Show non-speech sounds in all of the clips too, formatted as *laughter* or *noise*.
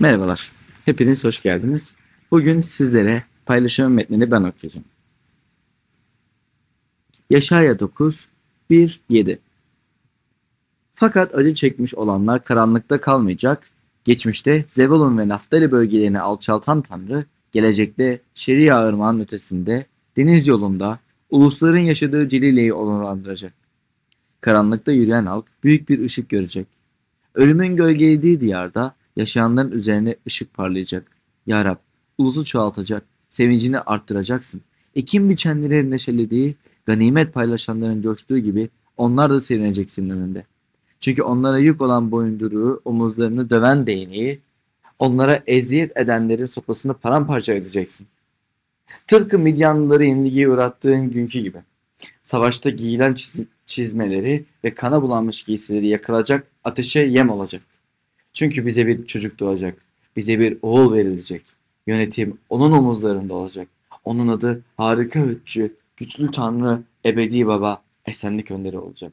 Merhabalar, hepiniz hoş geldiniz. Bugün sizlere paylaşım metnini ben okuyacağım. Yaşaya 9, 1, 7 Fakat acı çekmiş olanlar karanlıkta kalmayacak, geçmişte Zebulun ve Naftali bölgelerini alçaltan Tanrı, gelecekte Şeria Irmağı'nın ötesinde, deniz yolunda, ulusların yaşadığı Celile'yi onurlandıracak. Karanlıkta yürüyen halk büyük bir ışık görecek. Ölümün gölgelediği diyarda yaşayanların üzerine ışık parlayacak. Ya Rab, ulusu çoğaltacak, sevincini arttıracaksın. Ekim biçenlerin neşelediği, ganimet paylaşanların coştuğu gibi onlar da sevinecek senin önünde. Çünkü onlara yük olan boyunduruğu, omuzlarını döven değneği, onlara eziyet edenlerin sopasını paramparça edeceksin. Tıpkı Midyanlıları yenilgiye uğrattığın günkü gibi. Savaşta giyilen çiz- çizmeleri ve kana bulanmış giysileri yakılacak, ateşe yem olacak. Çünkü bize bir çocuk doğacak, bize bir oğul verilecek. Yönetim onun omuzlarında olacak. Onun adı harika hüccü, güçlü tanrı, ebedi baba, esenlik önderi olacak.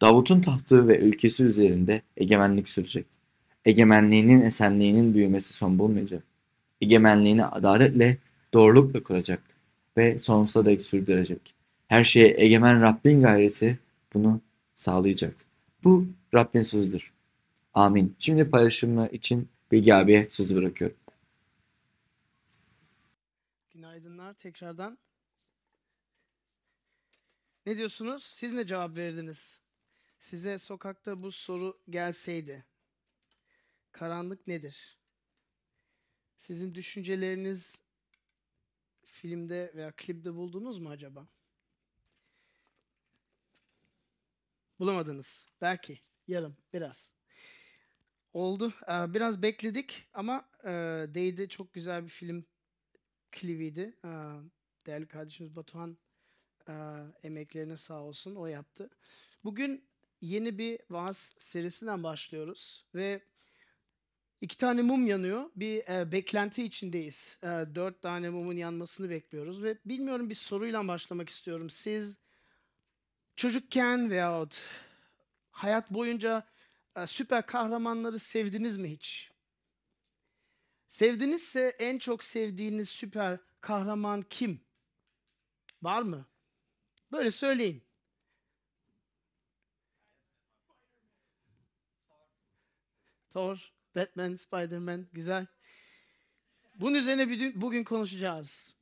Davut'un tahtı ve ülkesi üzerinde egemenlik sürecek. Egemenliğinin esenliğinin büyümesi son bulmayacak. Egemenliğini adaletle, doğrulukla kuracak ve sonsuza dek sürdürecek. Her şeye egemen Rabbin gayreti bunu sağlayacak. Bu Rabbin sözüdür. Amin. Şimdi paylaşımı için Bilgi abiye sözü bırakıyorum. Günaydınlar tekrardan. Ne diyorsunuz? Siz ne cevap verdiniz? Size sokakta bu soru gelseydi. Karanlık nedir? Sizin düşünceleriniz filmde veya klipte buldunuz mu acaba? Bulamadınız. Belki. Yarım. Biraz. Oldu. Biraz bekledik ama e, değdi. Çok güzel bir film klibiydi. Ee, Değerli kardeşimiz Batuhan emeklerine sağ olsun. O yaptı. Bugün yeni bir vaaz serisinden başlıyoruz ve iki tane mum yanıyor. Bir beklenti içindeyiz. Dört tane mumun yanmasını bekliyoruz ve bilmiyorum bir soruyla başlamak istiyorum. Siz çocukken veyahut hayat boyunca süper kahramanları sevdiniz mi hiç? Sevdinizse en çok sevdiğiniz süper kahraman kim? Var mı? Böyle söyleyin. Thor, Batman, Spider-Man güzel. Bunun üzerine bugün konuşacağız.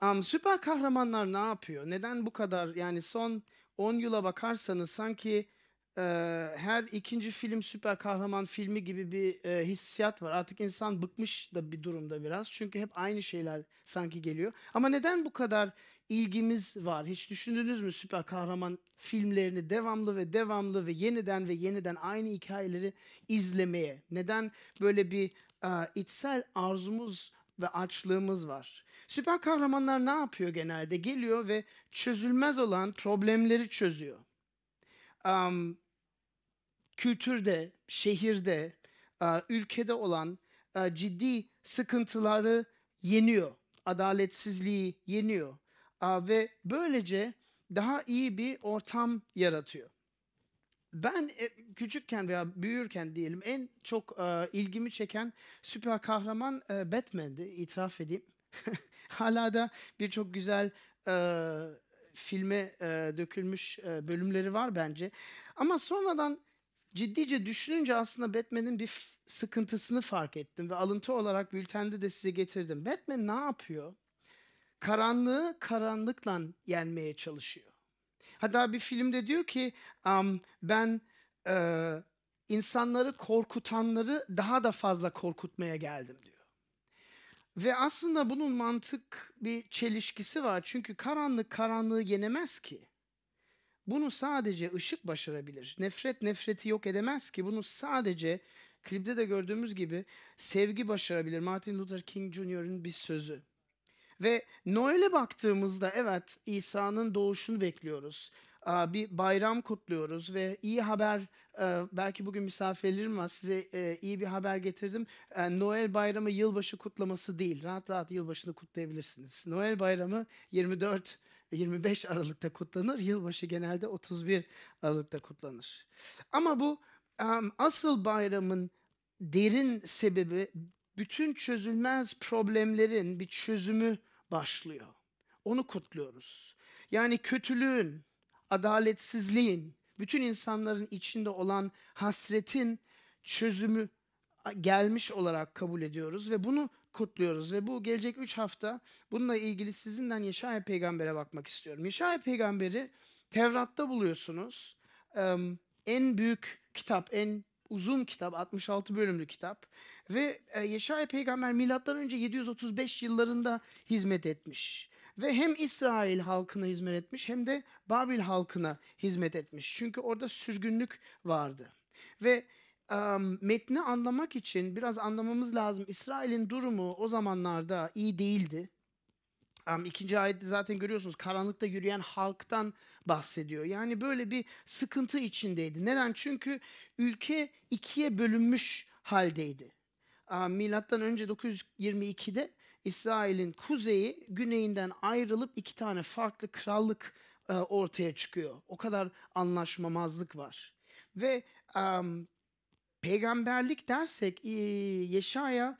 Am, süper kahramanlar ne yapıyor? Neden bu kadar? Yani son 10 yıla bakarsanız sanki e, her ikinci film süper kahraman filmi gibi bir e, hissiyat var. Artık insan bıkmış da bir durumda biraz. Çünkü hep aynı şeyler sanki geliyor. Ama neden bu kadar ilgimiz var? Hiç düşündünüz mü süper kahraman filmlerini devamlı ve devamlı ve yeniden ve yeniden aynı hikayeleri izlemeye? Neden böyle bir e, içsel arzumuz ve açlığımız var? Süper kahramanlar ne yapıyor genelde? Geliyor ve çözülmez olan problemleri çözüyor. Am, kültürde, şehirde, e, ülkede olan e, ciddi sıkıntıları yeniyor. Adaletsizliği yeniyor. A, Ve böylece daha iyi bir ortam yaratıyor. Ben e, küçükken veya büyürken diyelim en çok e, ilgimi çeken süper kahraman e, Batman'di itiraf edeyim. *laughs* Hala da birçok güzel e, filme e, dökülmüş e, bölümleri var bence. Ama sonradan ciddice düşününce aslında Batman'in bir sıkıntısını fark ettim ve alıntı olarak bültende de size getirdim. Batman ne yapıyor? Karanlığı karanlıkla yenmeye çalışıyor. Hatta bir filmde diyor ki "Am, ben e, insanları korkutanları daha da fazla korkutmaya geldim diyor. Ve aslında bunun mantık bir çelişkisi var. Çünkü karanlık karanlığı yenemez ki. Bunu sadece ışık başarabilir. Nefret nefreti yok edemez ki. Bunu sadece klipte de gördüğümüz gibi sevgi başarabilir. Martin Luther King Jr.'ın bir sözü. Ve Noel'e baktığımızda evet İsa'nın doğuşunu bekliyoruz. Bir bayram kutluyoruz ve iyi haber e, belki bugün misafirlerim var size e, iyi bir haber getirdim. E, Noel bayramı yılbaşı kutlaması değil. Rahat rahat yılbaşını kutlayabilirsiniz. Noel bayramı 24 25 Aralık'ta kutlanır. Yılbaşı genelde 31 Aralık'ta kutlanır. Ama bu em, asıl bayramın derin sebebi bütün çözülmez problemlerin bir çözümü başlıyor. Onu kutluyoruz. Yani kötülüğün, adaletsizliğin, bütün insanların içinde olan hasretin çözümü gelmiş olarak kabul ediyoruz ve bunu kutluyoruz ve bu gelecek 3 hafta bununla ilgili sizinden Yeşaya peygambere bakmak istiyorum. Yeşaya peygamberi Tevrat'ta buluyorsunuz. Em, en büyük kitap, en uzun kitap, 66 bölümlü kitap ve e, Yeşaya peygamber milattan önce 735 yıllarında hizmet etmiş. Ve hem İsrail halkına hizmet etmiş hem de Babil halkına hizmet etmiş. Çünkü orada sürgünlük vardı. Ve um, metni anlamak için biraz anlamamız lazım. İsrail'in durumu o zamanlarda iyi değildi. Um, ikinci ayette zaten görüyorsunuz karanlıkta yürüyen halktan bahsediyor. Yani böyle bir sıkıntı içindeydi. Neden? Çünkü ülke ikiye bölünmüş haldeydi. Um, milattan önce 922'de İsrail'in kuzeyi güneyinden ayrılıp iki tane farklı krallık e, ortaya çıkıyor. O kadar anlaşmamazlık var. Ve um, peygamberlik dersek Yeşaya'nın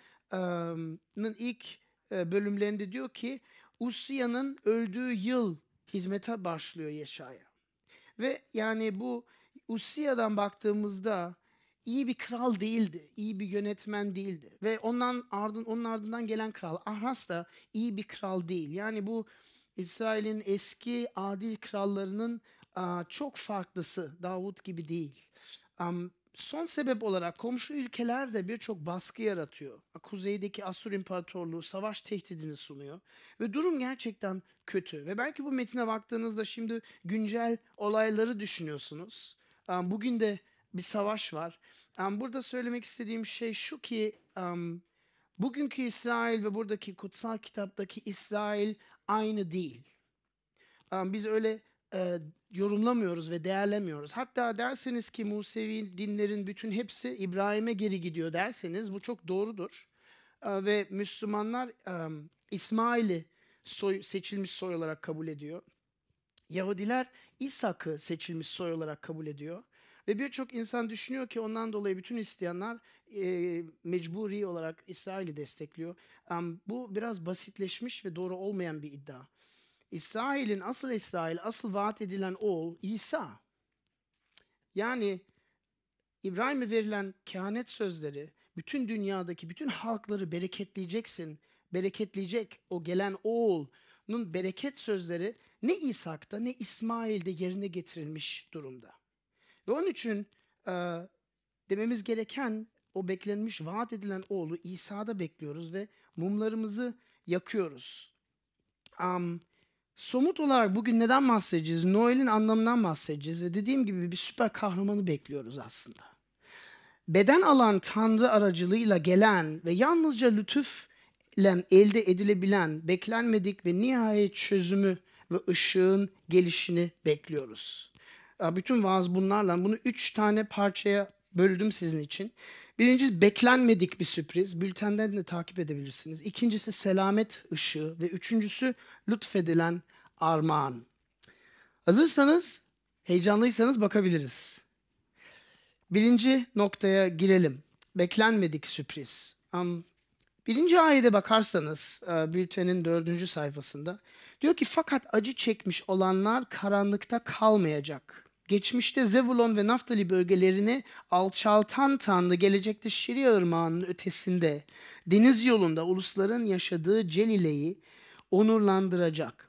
ilk e, bölümlerinde diyor ki Usiya'nın öldüğü yıl hizmete başlıyor Yeşaya. Ve yani bu Usiya'dan baktığımızda iyi bir kral değildi, iyi bir yönetmen değildi. Ve ondan ardın onun ardından gelen kral Ahras da iyi bir kral değil. Yani bu İsrail'in eski adil krallarının çok farklısı, Davut gibi değil. Son sebep olarak komşu ülkeler de birçok baskı yaratıyor. Kuzeydeki Asur İmparatorluğu savaş tehdidini sunuyor. Ve durum gerçekten kötü. Ve belki bu metine baktığınızda şimdi güncel olayları düşünüyorsunuz. Bugün de bir savaş var. Burada söylemek istediğim şey şu ki bugünkü İsrail ve buradaki kutsal kitaptaki İsrail aynı değil. Biz öyle e, yorumlamıyoruz ve değerlemiyoruz. Hatta derseniz ki Musevi dinlerin bütün hepsi İbrahim'e geri gidiyor derseniz bu çok doğrudur. E, ve Müslümanlar İsmail'i soy, seçilmiş soy olarak kabul ediyor. Yahudiler İshak'ı seçilmiş soy olarak kabul ediyor. Ve birçok insan düşünüyor ki ondan dolayı bütün Hristiyanlar e, mecburi olarak İsrail'i destekliyor. Um, bu biraz basitleşmiş ve doğru olmayan bir iddia. İsrail'in asıl İsrail, asıl vaat edilen oğul İsa. Yani İbrahim'e verilen kehanet sözleri, bütün dünyadaki bütün halkları bereketleyeceksin, bereketleyecek o gelen oğulun bereket sözleri ne İshak'ta ne İsmail'de yerine getirilmiş durumda. Ve onun için e, dememiz gereken o beklenmiş, vaat edilen oğlu İsa'da bekliyoruz ve mumlarımızı yakıyoruz. Um, somut olarak bugün neden bahsedeceğiz? Noel'in anlamından bahsedeceğiz ve dediğim gibi bir süper kahramanı bekliyoruz aslında. Beden alan Tanrı aracılığıyla gelen ve yalnızca lütufle elde edilebilen beklenmedik ve nihayet çözümü ve ışığın gelişini bekliyoruz. Bütün vaaz bunlarla. Bunu üç tane parçaya böldüm sizin için. Birincisi beklenmedik bir sürpriz. Bültenden de takip edebilirsiniz. İkincisi selamet ışığı ve üçüncüsü lütfedilen armağan. Hazırsanız, heyecanlıysanız bakabiliriz. Birinci noktaya girelim. Beklenmedik sürpriz. Um, birinci ayete bakarsanız uh, bültenin dördüncü sayfasında diyor ki fakat acı çekmiş olanlar karanlıkta kalmayacak. Geçmişte Zevulon ve Naftali bölgelerini alçaltan Tanrı gelecekte Şiria Irmağı'nın ötesinde deniz yolunda ulusların yaşadığı Celile'yi onurlandıracak.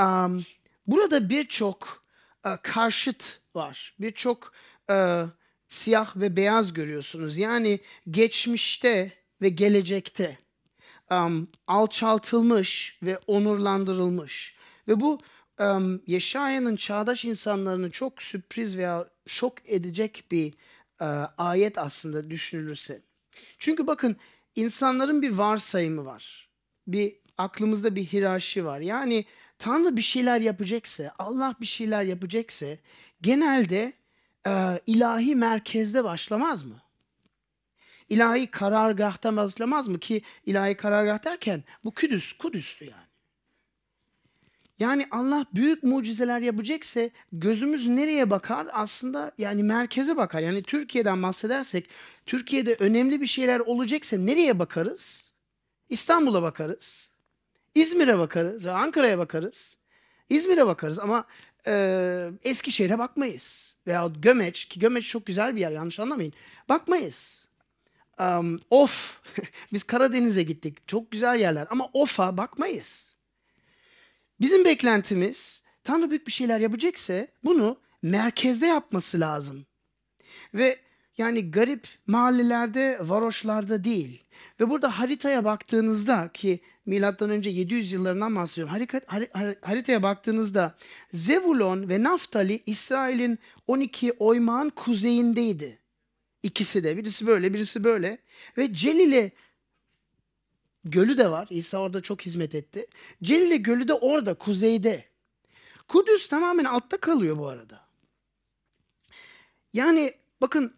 Um, burada birçok uh, karşıt var. Birçok uh, siyah ve beyaz görüyorsunuz. Yani geçmişte ve gelecekte um, alçaltılmış ve onurlandırılmış. Ve bu um, Yeşaya'nın çağdaş insanlarını çok sürpriz veya şok edecek bir uh, ayet aslında düşünülürse. Çünkü bakın insanların bir varsayımı var. Bir aklımızda bir hirashi var. Yani Tanrı bir şeyler yapacaksa, Allah bir şeyler yapacaksa genelde e, ilahi merkezde başlamaz mı? İlahi karargahta başlamaz mı ki ilahi karargah derken bu Kudüs, Kudüs'tü yani. Yani Allah büyük mucizeler yapacaksa gözümüz nereye bakar? Aslında yani merkeze bakar. Yani Türkiye'den bahsedersek Türkiye'de önemli bir şeyler olacaksa nereye bakarız? İstanbul'a bakarız. İzmir'e bakarız ve Ankara'ya bakarız. İzmir'e bakarız ama e, Eskişehir'e bakmayız. Veya Gömeç ki Gömeç çok güzel bir yer yanlış anlamayın. Bakmayız. Um, of *laughs* biz Karadeniz'e gittik. Çok güzel yerler ama Of'a bakmayız. Bizim beklentimiz Tanrı büyük bir şeyler yapacaksa bunu merkezde yapması lazım. Ve yani garip mahallelerde, varoşlarda değil. Ve burada haritaya baktığınızda ki milattan önce 700 yıllarından bahsediyorum. Harika, har- har- haritaya baktığınızda Zevulon ve Naftali İsrail'in 12 oymağın kuzeyindeydi. İkisi de birisi böyle birisi böyle ve Celil'e Gölü de var. İsa orada çok hizmet etti. Celile Gölü de orada, kuzeyde. Kudüs tamamen altta kalıyor bu arada. Yani bakın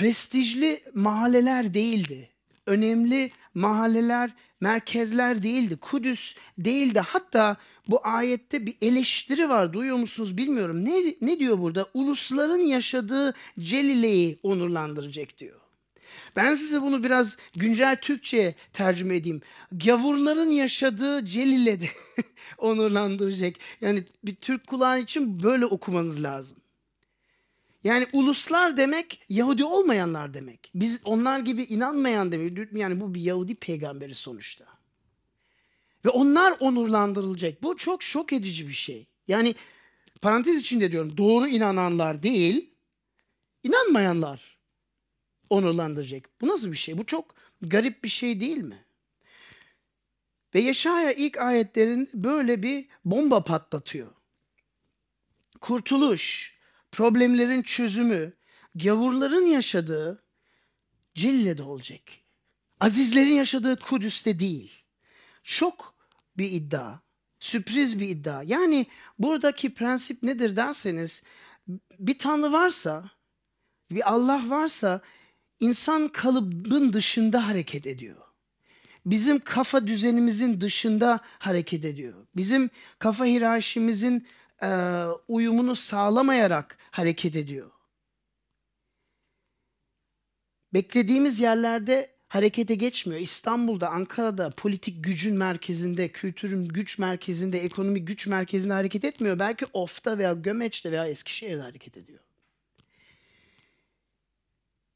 prestijli mahalleler değildi. Önemli mahalleler, merkezler değildi. Kudüs değildi. Hatta bu ayette bir eleştiri var. Duyuyor musunuz bilmiyorum. Ne, ne diyor burada? Ulusların yaşadığı Celile'yi onurlandıracak diyor. Ben size bunu biraz güncel Türkçe'ye tercüme edeyim. Gavurların yaşadığı Celile'de *laughs* onurlandıracak. Yani bir Türk kulağı için böyle okumanız lazım. Yani uluslar demek Yahudi olmayanlar demek. Biz onlar gibi inanmayan demek. Yani bu bir Yahudi peygamberi sonuçta. Ve onlar onurlandırılacak. Bu çok şok edici bir şey. Yani parantez içinde diyorum doğru inananlar değil, inanmayanlar onurlandıracak. Bu nasıl bir şey? Bu çok garip bir şey değil mi? Ve Yaşaya ilk ayetlerin böyle bir bomba patlatıyor. Kurtuluş, problemlerin çözümü, gavurların yaşadığı Cille'de olacak. Azizlerin yaşadığı Kudüs'te değil. Çok bir iddia, sürpriz bir iddia. Yani buradaki prensip nedir derseniz bir tanrı varsa, bir Allah varsa insan kalıbın dışında hareket ediyor. Bizim kafa düzenimizin dışında hareket ediyor. Bizim kafa hiyerarşimizin e, uyumunu sağlamayarak hareket ediyor. Beklediğimiz yerlerde harekete geçmiyor. İstanbul'da, Ankara'da politik gücün merkezinde, kültürün güç merkezinde, ekonomik güç merkezinde hareket etmiyor. Belki Of'ta veya Gömeç'te veya Eskişehir'de hareket ediyor.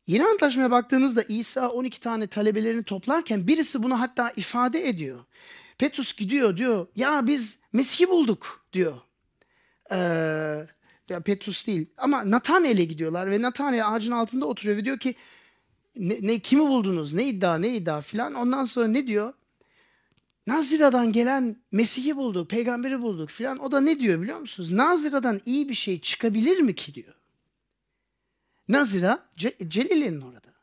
Yeni Antlaşmaya baktığınızda İsa 12 tane talebelerini toplarken birisi bunu hatta ifade ediyor. Petrus gidiyor diyor ya biz Mesih'i bulduk diyor. Ee, ya Petrus değil ama Nathanael'e gidiyorlar ve Nathanael ağacın altında oturuyor ve diyor ki ne, ne kimi buldunuz ne iddia ne iddia filan ondan sonra ne diyor? Nazira'dan gelen Mesih'i bulduk, peygamberi bulduk filan. O da ne diyor biliyor musunuz? Nazira'dan iyi bir şey çıkabilir mi ki diyor. Nazira Ce Celil'in orada.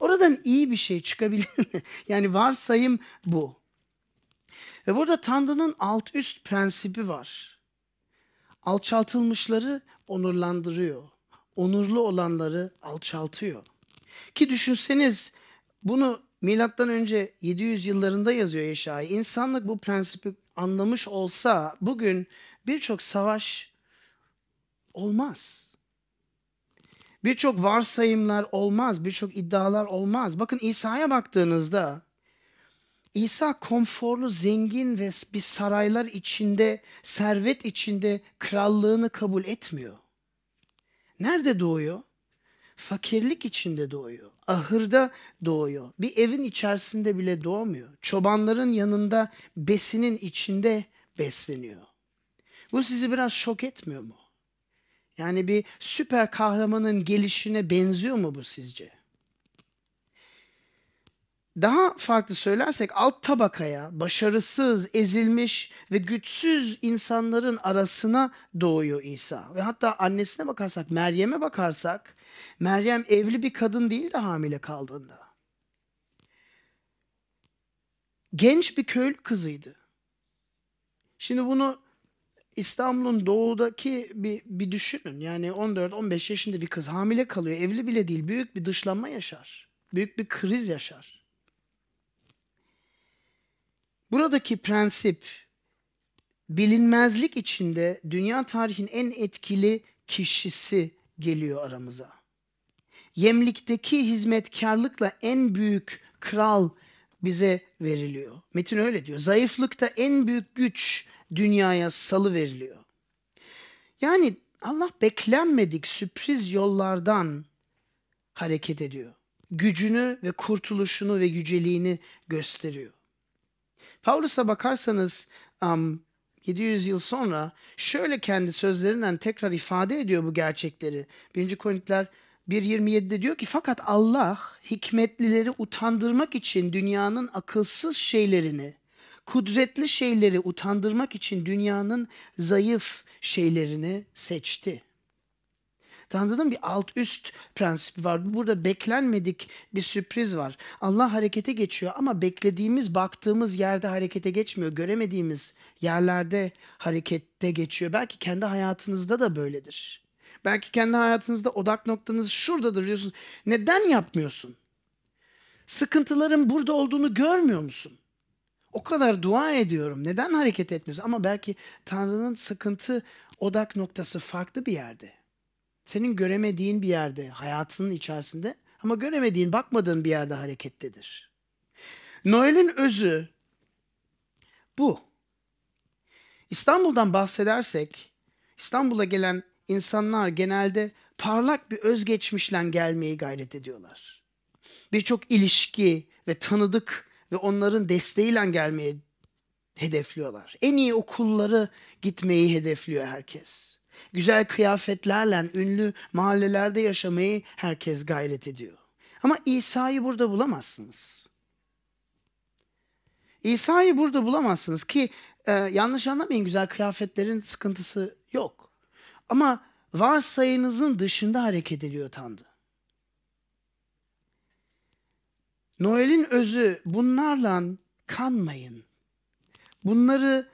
Oradan iyi bir şey çıkabilir mi? *laughs* Yani varsayım bu. Ve burada Tanrı'nın alt üst prensibi var. Alçaltılmışları onurlandırıyor. Onurlu olanları alçaltıyor. Ki düşünseniz bunu milattan önce 700 yıllarında yazıyor Yeşaya. İnsanlık bu prensibi anlamış olsa bugün birçok savaş olmaz. Birçok varsayımlar olmaz, birçok iddialar olmaz. Bakın İsa'ya baktığınızda İsa konforlu, zengin ve bir saraylar içinde, servet içinde krallığını kabul etmiyor. Nerede doğuyor? Fakirlik içinde doğuyor. Ahırda doğuyor. Bir evin içerisinde bile doğmuyor. Çobanların yanında besinin içinde besleniyor. Bu sizi biraz şok etmiyor mu? Yani bir süper kahramanın gelişine benziyor mu bu sizce? Daha farklı söylersek alt tabakaya, başarısız, ezilmiş ve güçsüz insanların arasına doğuyor İsa. Ve hatta annesine bakarsak, Meryem'e bakarsak, Meryem evli bir kadın değil de hamile kaldığında. Genç bir köylü kızıydı. Şimdi bunu İstanbul'un doğudaki bir, bir düşünün. Yani 14-15 yaşında bir kız hamile kalıyor. Evli bile değil. Büyük bir dışlanma yaşar. Büyük bir kriz yaşar. Buradaki prensip bilinmezlik içinde dünya tarihin en etkili kişisi geliyor aramıza. Yemlikteki hizmetkarlıkla en büyük kral bize veriliyor. Metin öyle diyor. Zayıflıkta en büyük güç dünyaya salı veriliyor. Yani Allah beklenmedik sürpriz yollardan hareket ediyor. Gücünü ve kurtuluşunu ve yüceliğini gösteriyor. Paulus'a bakarsanız um, 700 yıl sonra şöyle kendi sözlerinden tekrar ifade ediyor bu gerçekleri. 1. Korintiler 1.27'de diyor ki fakat Allah hikmetlileri utandırmak için dünyanın akılsız şeylerini, kudretli şeyleri utandırmak için dünyanın zayıf şeylerini seçti. Tanrı'nın bir alt üst prensibi var. Burada beklenmedik bir sürpriz var. Allah harekete geçiyor ama beklediğimiz, baktığımız yerde harekete geçmiyor. Göremediğimiz yerlerde harekette geçiyor. Belki kendi hayatınızda da böyledir. Belki kendi hayatınızda odak noktanız şuradadır diyorsun. Neden yapmıyorsun? Sıkıntıların burada olduğunu görmüyor musun? O kadar dua ediyorum. Neden hareket etmiyorsun? Ama belki Tanrı'nın sıkıntı odak noktası farklı bir yerde. Senin göremediğin bir yerde, hayatının içerisinde ama göremediğin, bakmadığın bir yerde harekettedir. Noel'in özü bu. İstanbul'dan bahsedersek, İstanbul'a gelen insanlar genelde parlak bir özgeçmişle gelmeyi gayret ediyorlar. Birçok ilişki ve tanıdık ve onların desteğiyle gelmeyi hedefliyorlar. En iyi okulları gitmeyi hedefliyor herkes. Güzel kıyafetlerle ünlü mahallelerde yaşamayı herkes gayret ediyor. Ama İsa'yı burada bulamazsınız. İsa'yı burada bulamazsınız ki e, yanlış anlamayın güzel kıyafetlerin sıkıntısı yok. Ama varsayınızın dışında hareket ediyor Tanrı. Noel'in özü bunlarla kanmayın. Bunları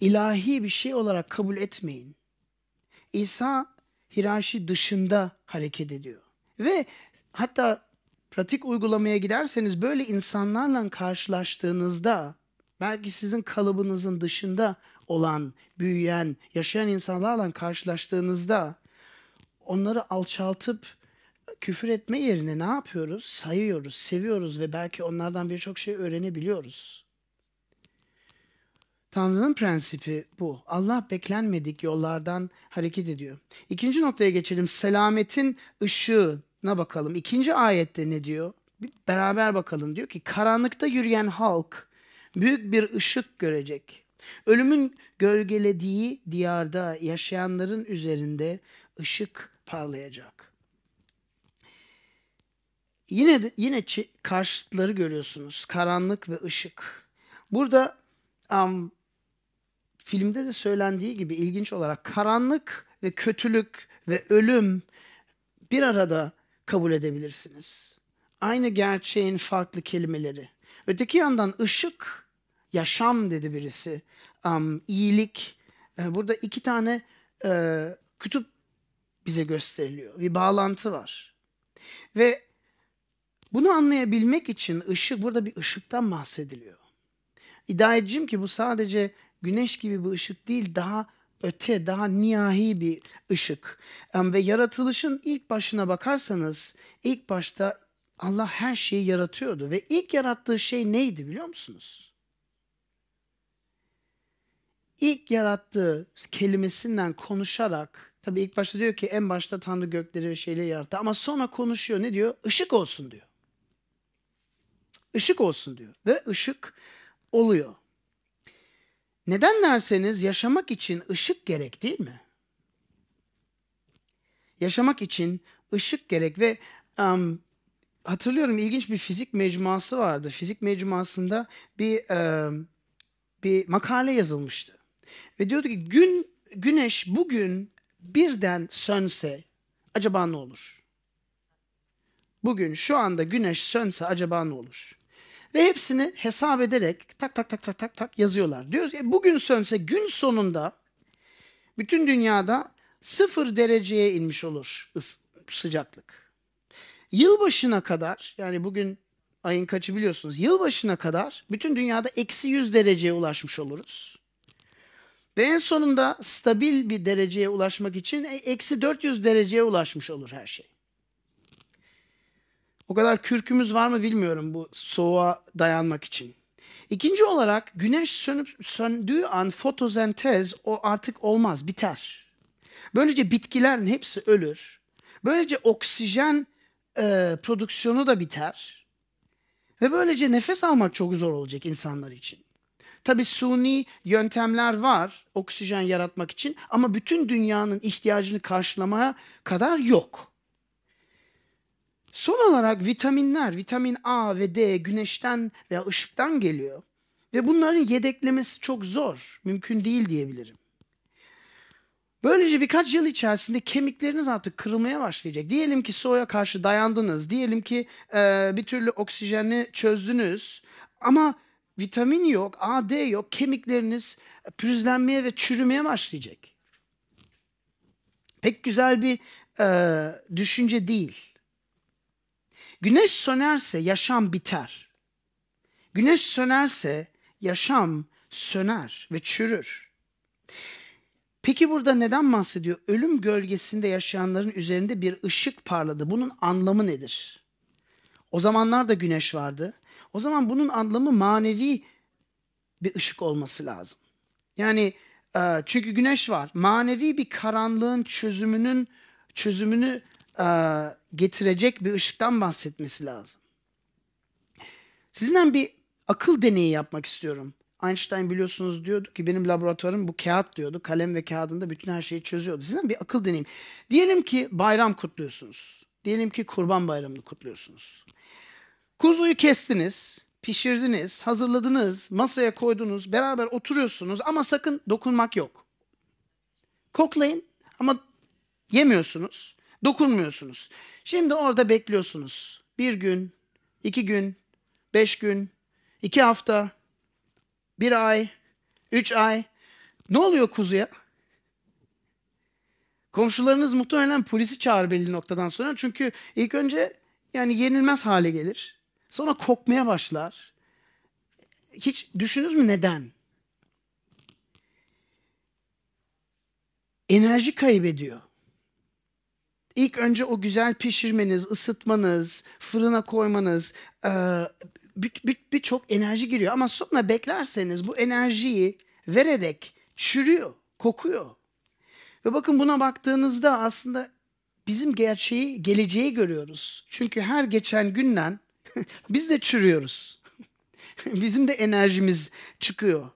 ilahi bir şey olarak kabul etmeyin. İsa hirashi dışında hareket ediyor. Ve hatta pratik uygulamaya giderseniz böyle insanlarla karşılaştığınızda belki sizin kalıbınızın dışında olan, büyüyen, yaşayan insanlarla karşılaştığınızda onları alçaltıp küfür etme yerine ne yapıyoruz? Sayıyoruz, seviyoruz ve belki onlardan birçok şey öğrenebiliyoruz. Tanrı'nın prensibi bu. Allah beklenmedik yollardan hareket ediyor. İkinci noktaya geçelim. Selametin ışığına bakalım. İkinci ayette ne diyor? Beraber bakalım. Diyor ki karanlıkta yürüyen halk büyük bir ışık görecek. Ölümün gölgelediği diyarda yaşayanların üzerinde ışık parlayacak. Yine yine karşıtları görüyorsunuz. Karanlık ve ışık. Burada um, filmde de söylendiği gibi ilginç olarak karanlık ve kötülük ve ölüm bir arada kabul edebilirsiniz. Aynı gerçeğin farklı kelimeleri. Öteki yandan ışık, yaşam dedi birisi. Um, iyilik. E, burada iki tane e, kütüp bize gösteriliyor. Bir bağlantı var. Ve bunu anlayabilmek için ışık, burada bir ışıktan bahsediliyor. İddia edeceğim ki bu sadece güneş gibi bir ışık değil, daha öte, daha niyahi bir ışık. Ve yaratılışın ilk başına bakarsanız, ilk başta Allah her şeyi yaratıyordu ve ilk yarattığı şey neydi biliyor musunuz? İlk yarattığı kelimesinden konuşarak, tabii ilk başta diyor ki en başta Tanrı gökleri ve şeyleri yarattı ama sonra konuşuyor ne diyor? Işık olsun diyor. Işık olsun diyor ve ışık oluyor. Neden derseniz yaşamak için ışık gerek değil mi? Yaşamak için ışık gerek ve um, hatırlıyorum ilginç bir fizik mecmuası vardı. Fizik mecmuasında bir um, bir makale yazılmıştı. Ve diyordu ki gün güneş bugün birden sönse acaba ne olur? Bugün şu anda güneş sönse acaba ne olur? Ve hepsini hesap ederek tak tak tak tak tak tak yazıyorlar. Diyoruz ki bugün sönse gün sonunda bütün dünyada sıfır dereceye inmiş olur sıcaklık. Yılbaşına kadar yani bugün ayın kaçı biliyorsunuz. Yılbaşına kadar bütün dünyada eksi 100 dereceye ulaşmış oluruz. Ve en sonunda stabil bir dereceye ulaşmak için e- eksi 400 dereceye ulaşmış olur her şey. O kadar kürkümüz var mı bilmiyorum bu soğuğa dayanmak için. İkinci olarak güneş sönüp söndüğü an fotosentez o artık olmaz, biter. Böylece bitkilerin hepsi ölür. Böylece oksijen e, prodüksiyonu da biter. Ve böylece nefes almak çok zor olacak insanlar için. Tabi suni yöntemler var oksijen yaratmak için ama bütün dünyanın ihtiyacını karşılamaya kadar yok. Son olarak vitaminler, vitamin A ve D güneşten veya ışıktan geliyor. Ve bunların yedeklemesi çok zor, mümkün değil diyebilirim. Böylece birkaç yıl içerisinde kemikleriniz artık kırılmaya başlayacak. Diyelim ki soğuğa karşı dayandınız. Diyelim ki e, bir türlü oksijeni çözdünüz. Ama vitamin yok, A, D yok. Kemikleriniz pürüzlenmeye ve çürümeye başlayacak. Pek güzel bir e, düşünce değil. Güneş sönerse yaşam biter. Güneş sönerse yaşam söner ve çürür. Peki burada neden bahsediyor? Ölüm gölgesinde yaşayanların üzerinde bir ışık parladı. Bunun anlamı nedir? O zamanlar da güneş vardı. O zaman bunun anlamı manevi bir ışık olması lazım. Yani e, çünkü güneş var. Manevi bir karanlığın çözümünün çözümünü getirecek bir ışıktan bahsetmesi lazım. Sizinle bir akıl deneyi yapmak istiyorum. Einstein biliyorsunuz diyordu ki benim laboratuvarım bu kağıt diyordu. Kalem ve kağıdında bütün her şeyi çözüyordu. Sizden bir akıl deneyim. Diyelim ki bayram kutluyorsunuz. Diyelim ki kurban bayramını kutluyorsunuz. Kuzuyu kestiniz, pişirdiniz, hazırladınız, masaya koydunuz, beraber oturuyorsunuz ama sakın dokunmak yok. Koklayın ama yemiyorsunuz, dokunmuyorsunuz. Şimdi orada bekliyorsunuz. Bir gün, iki gün, beş gün, iki hafta, bir ay, üç ay. Ne oluyor kuzuya? Komşularınız muhtemelen polisi çağır belli noktadan sonra. Çünkü ilk önce yani yenilmez hale gelir. Sonra kokmaya başlar. Hiç düşünürüz mü neden? Enerji kaybediyor. İlk önce o güzel pişirmeniz, ısıtmanız, fırına koymanız birçok bir, bir çok enerji giriyor. Ama sonra beklerseniz bu enerjiyi vererek çürüyor, kokuyor. Ve bakın buna baktığınızda aslında bizim gerçeği, geleceği görüyoruz. Çünkü her geçen günden *laughs* biz de çürüyoruz. *laughs* bizim de enerjimiz çıkıyor.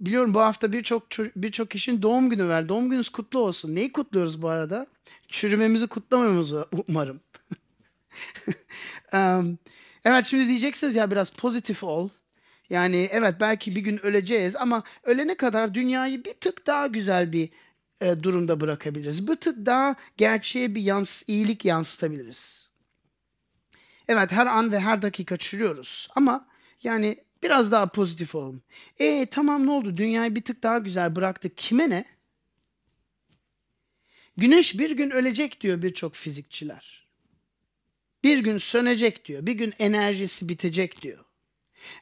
Biliyorum bu hafta birçok birçok kişinin doğum günü var. Doğum gününüz kutlu olsun. Neyi kutluyoruz bu arada? Çürümemizi kutlamamız umarım. *laughs* um, evet şimdi diyeceksiniz ya biraz pozitif ol. Yani evet belki bir gün öleceğiz ama ölene kadar dünyayı bir tık daha güzel bir e, durumda bırakabiliriz. Bir tık daha gerçeğe bir yans iyilik yansıtabiliriz. Evet her an ve her dakika çürüyoruz ama yani biraz daha pozitif olalım. E tamam ne oldu? Dünyayı bir tık daha güzel bıraktık. Kime ne? Güneş bir gün ölecek diyor birçok fizikçiler. Bir gün sönecek diyor. Bir gün enerjisi bitecek diyor.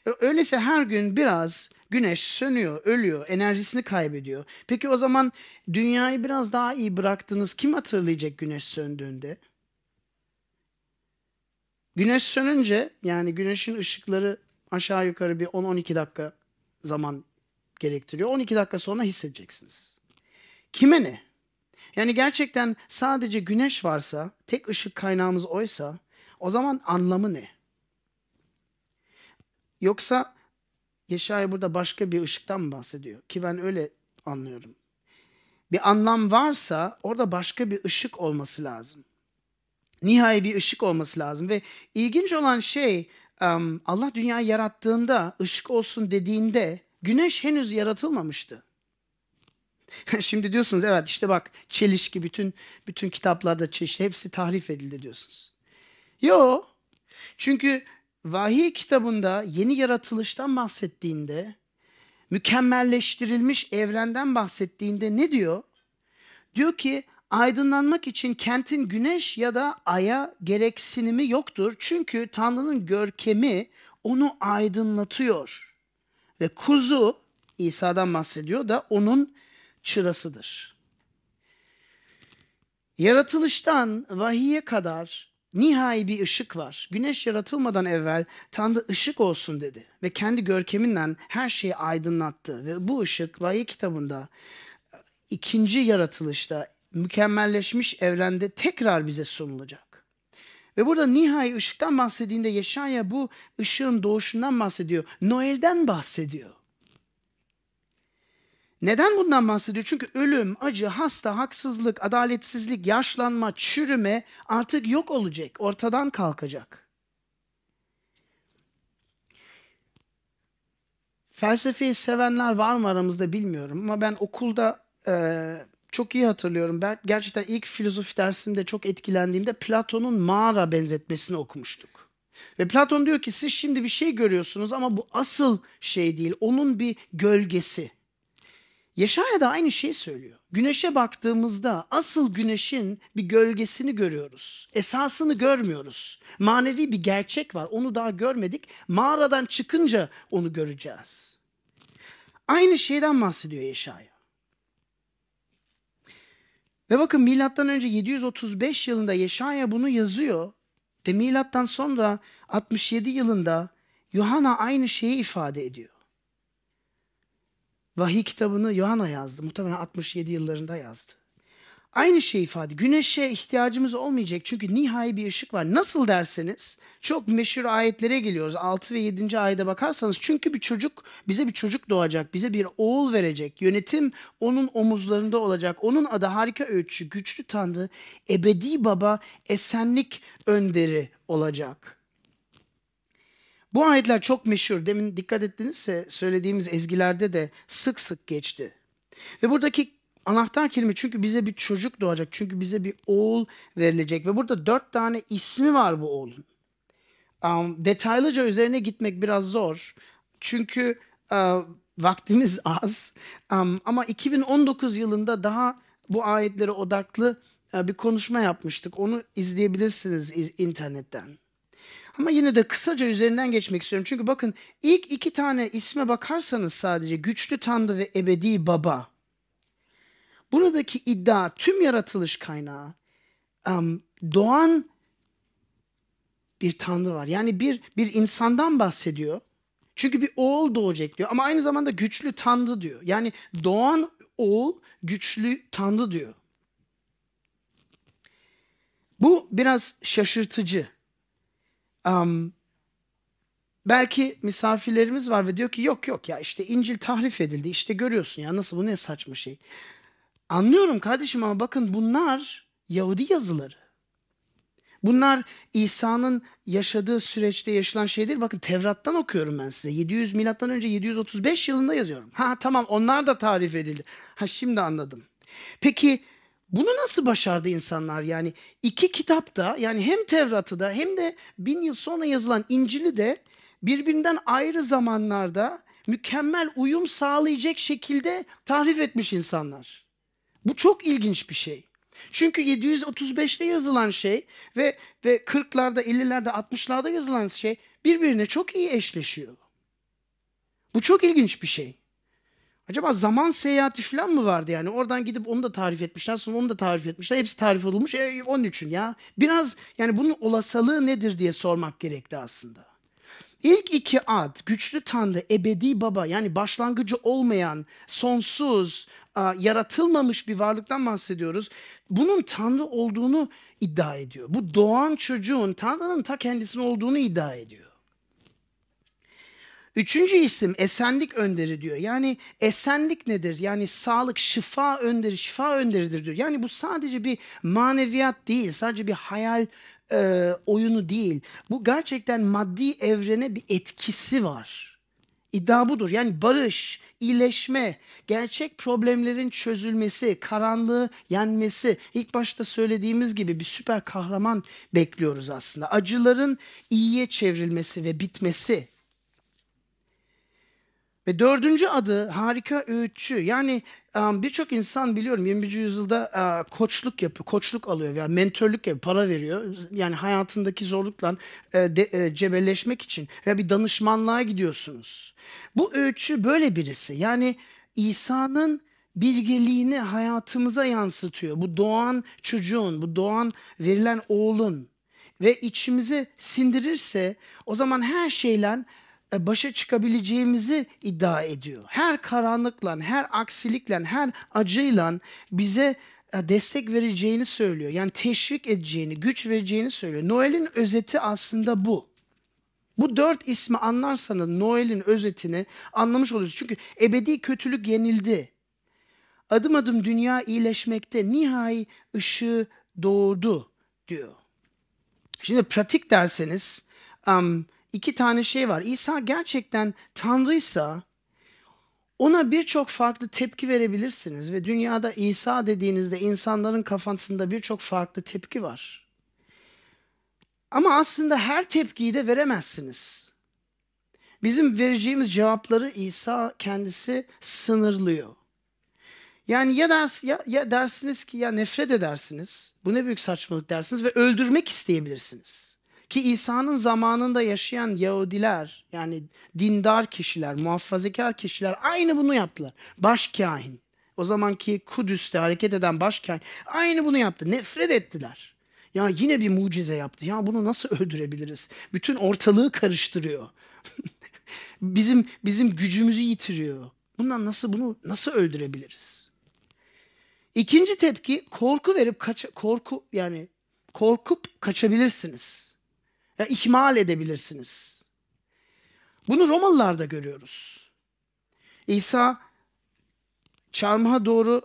E, öyleyse her gün biraz güneş sönüyor, ölüyor, enerjisini kaybediyor. Peki o zaman dünyayı biraz daha iyi bıraktınız. Kim hatırlayacak güneş söndüğünde? Güneş sönünce yani güneşin ışıkları aşağı yukarı bir 10-12 dakika zaman gerektiriyor. 12 dakika sonra hissedeceksiniz. Kime ne? Yani gerçekten sadece güneş varsa, tek ışık kaynağımız oysa o zaman anlamı ne? Yoksa Yeşaya burada başka bir ışıktan mı bahsediyor? Ki ben öyle anlıyorum. Bir anlam varsa orada başka bir ışık olması lazım. Nihai bir ışık olması lazım ve ilginç olan şey Allah dünyayı yarattığında ışık olsun dediğinde güneş henüz yaratılmamıştı. *laughs* Şimdi diyorsunuz evet işte bak çelişki bütün bütün kitaplarda çelişki hepsi tahrif edildi diyorsunuz. Yo. Çünkü vahiy kitabında yeni yaratılıştan bahsettiğinde mükemmelleştirilmiş evrenden bahsettiğinde ne diyor? Diyor ki aydınlanmak için kentin güneş ya da aya gereksinimi yoktur. Çünkü Tanrı'nın görkemi onu aydınlatıyor. Ve kuzu İsa'dan bahsediyor da onun çırasıdır. Yaratılıştan vahiye kadar nihai bir ışık var. Güneş yaratılmadan evvel Tanrı ışık olsun dedi ve kendi görkeminden her şeyi aydınlattı ve bu ışık vahiy kitabında ikinci yaratılışta mükemmelleşmiş evrende tekrar bize sunulacak. Ve burada nihai ışıktan bahsettiğinde Yeşaya bu ışığın doğuşundan bahsediyor. Noel'den bahsediyor. Neden bundan bahsediyor? Çünkü ölüm, acı, hasta, haksızlık, adaletsizlik, yaşlanma, çürüme artık yok olacak, ortadan kalkacak. Felsefeyi sevenler var mı aramızda bilmiyorum ama ben okulda e, çok iyi hatırlıyorum. Ben gerçekten ilk filozofi dersimde çok etkilendiğimde Platon'un mağara benzetmesini okumuştuk. Ve Platon diyor ki siz şimdi bir şey görüyorsunuz ama bu asıl şey değil. Onun bir gölgesi. Yeşaya da aynı şeyi söylüyor. Güneşe baktığımızda asıl güneşin bir gölgesini görüyoruz. Esasını görmüyoruz. Manevi bir gerçek var. Onu daha görmedik. Mağaradan çıkınca onu göreceğiz. Aynı şeyden bahsediyor Yeşaya. Ve bakın milattan önce 735 yılında Yeşaya bunu yazıyor. Ve milattan sonra 67 yılında Yohana aynı şeyi ifade ediyor. Vahiy kitabını Yohana yazdı. Muhtemelen 67 yıllarında yazdı. Aynı şey ifade. Güneşe ihtiyacımız olmayacak çünkü nihai bir ışık var. Nasıl derseniz çok meşhur ayetlere geliyoruz. 6 ve 7. ayete bakarsanız çünkü bir çocuk bize bir çocuk doğacak. Bize bir oğul verecek. Yönetim onun omuzlarında olacak. Onun adı harika öğütçü, güçlü tanrı, ebedi baba, esenlik önderi olacak. Bu ayetler çok meşhur. Demin dikkat ettinizse söylediğimiz ezgilerde de sık sık geçti. Ve buradaki anahtar kelime çünkü bize bir çocuk doğacak. Çünkü bize bir oğul verilecek. Ve burada dört tane ismi var bu oğlun. Um, detaylıca üzerine gitmek biraz zor. Çünkü uh, vaktimiz *laughs* az. Um, ama 2019 yılında daha bu ayetlere odaklı uh, bir konuşma yapmıştık. Onu izleyebilirsiniz iz- internetten. Ama yine de kısaca üzerinden geçmek istiyorum. Çünkü bakın ilk iki tane isme bakarsanız sadece güçlü Tanrı ve ebedi baba. Buradaki iddia tüm yaratılış kaynağı doğan bir Tanrı var. Yani bir bir insandan bahsediyor. Çünkü bir oğul doğacak diyor ama aynı zamanda güçlü Tanrı diyor. Yani doğan oğul güçlü Tanrı diyor. Bu biraz şaşırtıcı. Um, belki misafirlerimiz var ve diyor ki yok yok ya işte İncil tahrif edildi işte görüyorsun ya nasıl bu ne saçma şey. Anlıyorum kardeşim ama bakın bunlar Yahudi yazıları. Bunlar İsa'nın yaşadığı süreçte yaşanan şeydir. Bakın Tevrat'tan okuyorum ben size. 700 milattan önce 735 yılında yazıyorum. Ha tamam onlar da tarif edildi. Ha şimdi anladım. Peki bunu nasıl başardı insanlar? Yani iki kitapta yani hem Tevrat'ı da hem de bin yıl sonra yazılan İncil'i de birbirinden ayrı zamanlarda mükemmel uyum sağlayacak şekilde tahrif etmiş insanlar. Bu çok ilginç bir şey. Çünkü 735'te yazılan şey ve ve 40'larda, 50'lerde, 60'larda yazılan şey birbirine çok iyi eşleşiyor. Bu çok ilginç bir şey. Acaba zaman seyahati falan mı vardı yani? Oradan gidip onu da tarif etmişler, sonra onu da tarif etmişler. Hepsi tarif olmuş. E, onun için ya. Biraz yani bunun olasılığı nedir diye sormak gerekti aslında. İlk iki ad, güçlü Tanrı, ebedi baba yani başlangıcı olmayan, sonsuz, yaratılmamış bir varlıktan bahsediyoruz. Bunun Tanrı olduğunu iddia ediyor. Bu doğan çocuğun Tanrı'nın ta kendisinin olduğunu iddia ediyor. Üçüncü isim esenlik önderi diyor. Yani esenlik nedir? Yani sağlık, şifa önderi, şifa önderidir diyor. Yani bu sadece bir maneviyat değil, sadece bir hayal e, oyunu değil. Bu gerçekten maddi evrene bir etkisi var. İddia budur. Yani barış, iyileşme, gerçek problemlerin çözülmesi, karanlığı yenmesi. İlk başta söylediğimiz gibi bir süper kahraman bekliyoruz aslında. Acıların iyiye çevrilmesi ve bitmesi. Ve dördüncü adı harika öğütçü. Yani birçok insan biliyorum 21. yüzyılda koçluk yapıyor, koçluk alıyor veya mentörlük yapıyor, para veriyor. Yani hayatındaki zorlukla cebelleşmek için veya bir danışmanlığa gidiyorsunuz. Bu öğütçü böyle birisi. Yani İsa'nın bilgeliğini hayatımıza yansıtıyor. Bu doğan çocuğun, bu doğan verilen oğlun ve içimize sindirirse o zaman her şeyle e, başa çıkabileceğimizi iddia ediyor. Her karanlıkla, her aksilikle, her acıyla bize e, destek vereceğini söylüyor. Yani teşvik edeceğini, güç vereceğini söylüyor. Noel'in özeti aslında bu. Bu dört ismi anlarsanız Noel'in özetini anlamış oluyorsunuz. Çünkü ebedi kötülük yenildi. Adım adım dünya iyileşmekte, nihai ışığı doğdu diyor. Şimdi pratik derseniz um, iki tane şey var. İsa gerçekten Tanrıysa ona birçok farklı tepki verebilirsiniz ve dünyada İsa dediğinizde insanların kafasında birçok farklı tepki var. Ama aslında her tepkiyi de veremezsiniz. Bizim vereceğimiz cevapları İsa kendisi sınırlıyor. Yani ya, ders, ya, ya dersiniz ki ya nefret edersiniz. Bu ne büyük saçmalık dersiniz ve öldürmek isteyebilirsiniz. Ki İsa'nın zamanında yaşayan Yahudiler yani dindar kişiler, muhafazakar kişiler aynı bunu yaptılar. Başkahin. O zamanki Kudüs'te hareket eden başkahin aynı bunu yaptı. Nefret ettiler. Ya yine bir mucize yaptı. Ya bunu nasıl öldürebiliriz? Bütün ortalığı karıştırıyor. *laughs* bizim bizim gücümüzü yitiriyor. Bundan nasıl bunu nasıl öldürebiliriz? İkinci tepki korku verip kaç korku yani korkup kaçabilirsiniz. Ya ihmal edebilirsiniz. Bunu Romalılarda görüyoruz. İsa çarmıha doğru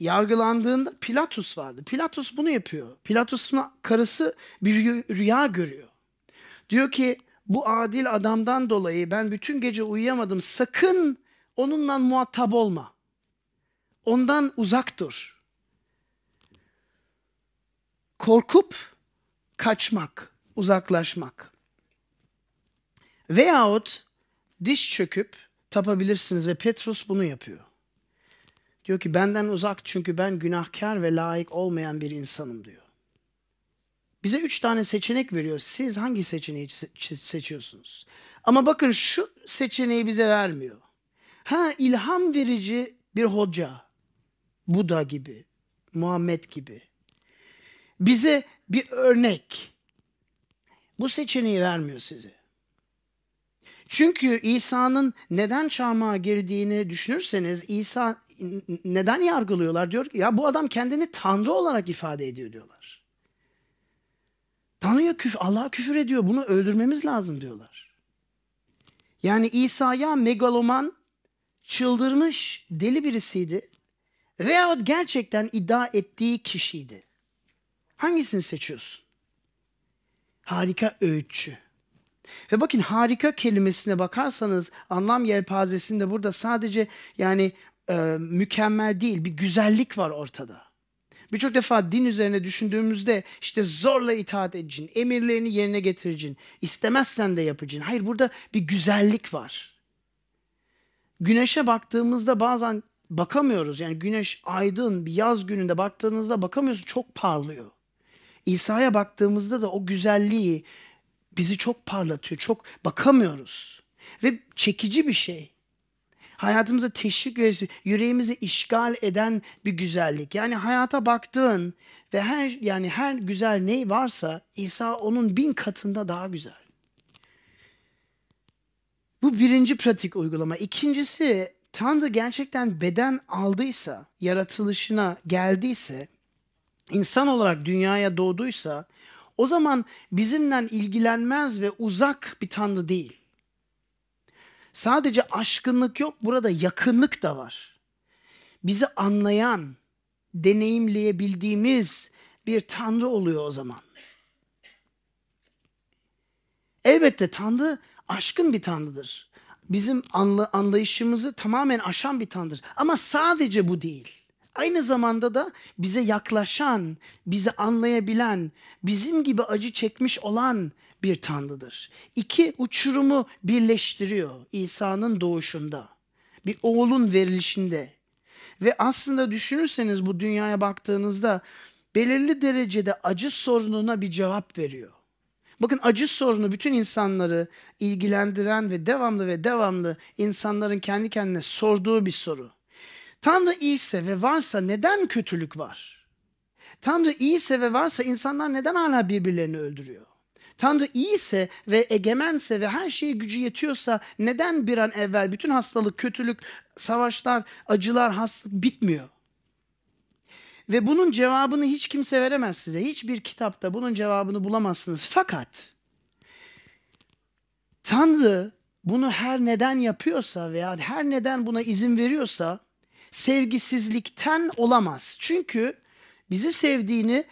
yargılandığında Pilatus vardı. Pilatus bunu yapıyor. Pilatus'un karısı bir rüya görüyor. Diyor ki bu adil adamdan dolayı ben bütün gece uyuyamadım. Sakın onunla muhatap olma. Ondan uzak dur. Korkup kaçmak, uzaklaşmak. Veyahut diş çöküp tapabilirsiniz ve Petrus bunu yapıyor. Diyor ki benden uzak çünkü ben günahkar ve layık olmayan bir insanım diyor. Bize üç tane seçenek veriyor. Siz hangi seçeneği seçiyorsunuz? Ama bakın şu seçeneği bize vermiyor. Ha ilham verici bir hoca, Buda gibi, Muhammed gibi. Bize bir örnek. Bu seçeneği vermiyor size. Çünkü İsa'nın neden çarmıha girdiğini düşünürseniz İsa neden yargılıyorlar? Diyor ki ya bu adam kendini Tanrı olarak ifade ediyor diyorlar. Tanrı'ya küfür, Allah'a küfür ediyor. Bunu öldürmemiz lazım diyorlar. Yani İsa'ya megaloman, çıldırmış, deli birisiydi. Veyahut gerçekten iddia ettiği kişiydi. Hangisini seçiyorsun? Harika öğütçü. Ve bakın harika kelimesine bakarsanız anlam yelpazesinde burada sadece yani e, mükemmel değil bir güzellik var ortada. Birçok defa din üzerine düşündüğümüzde işte zorla itaat edeceksin, emirlerini yerine getireceksin, istemezsen de yapacaksın. Hayır burada bir güzellik var. Güneşe baktığımızda bazen bakamıyoruz. Yani güneş aydın bir yaz gününde baktığınızda bakamıyorsun çok parlıyor. İsa'ya baktığımızda da o güzelliği bizi çok parlatıyor. Çok bakamıyoruz. Ve çekici bir şey. Hayatımıza teşvik verici, yüreğimizi işgal eden bir güzellik. Yani hayata baktığın ve her yani her güzel ne varsa İsa onun bin katında daha güzel. Bu birinci pratik uygulama. İkincisi Tanrı gerçekten beden aldıysa, yaratılışına geldiyse, insan olarak dünyaya doğduysa o zaman bizimle ilgilenmez ve uzak bir Tanrı değil. Sadece aşkınlık yok, burada yakınlık da var. Bizi anlayan, deneyimleyebildiğimiz bir Tanrı oluyor o zaman. Elbette Tanrı aşkın bir Tanrı'dır. Bizim anla, anlayışımızı tamamen aşan bir Tanrı'dır. Ama sadece bu değil. Aynı zamanda da bize yaklaşan, bizi anlayabilen, bizim gibi acı çekmiş olan bir tanrıdır. İki uçurumu birleştiriyor İsa'nın doğuşunda. Bir oğlun verilişinde. Ve aslında düşünürseniz bu dünyaya baktığınızda belirli derecede acı sorununa bir cevap veriyor. Bakın acı sorunu bütün insanları ilgilendiren ve devamlı ve devamlı insanların kendi kendine sorduğu bir soru. Tanrı iyiyse ve varsa neden kötülük var? Tanrı iyiyse ve varsa insanlar neden hala birbirlerini öldürüyor? Tanrı iyiyse ve egemense ve her şeye gücü yetiyorsa neden bir an evvel bütün hastalık, kötülük, savaşlar, acılar, hastalık bitmiyor? Ve bunun cevabını hiç kimse veremez size. Hiçbir kitapta bunun cevabını bulamazsınız. Fakat Tanrı bunu her neden yapıyorsa veya her neden buna izin veriyorsa sevgisizlikten olamaz. Çünkü bizi sevdiğini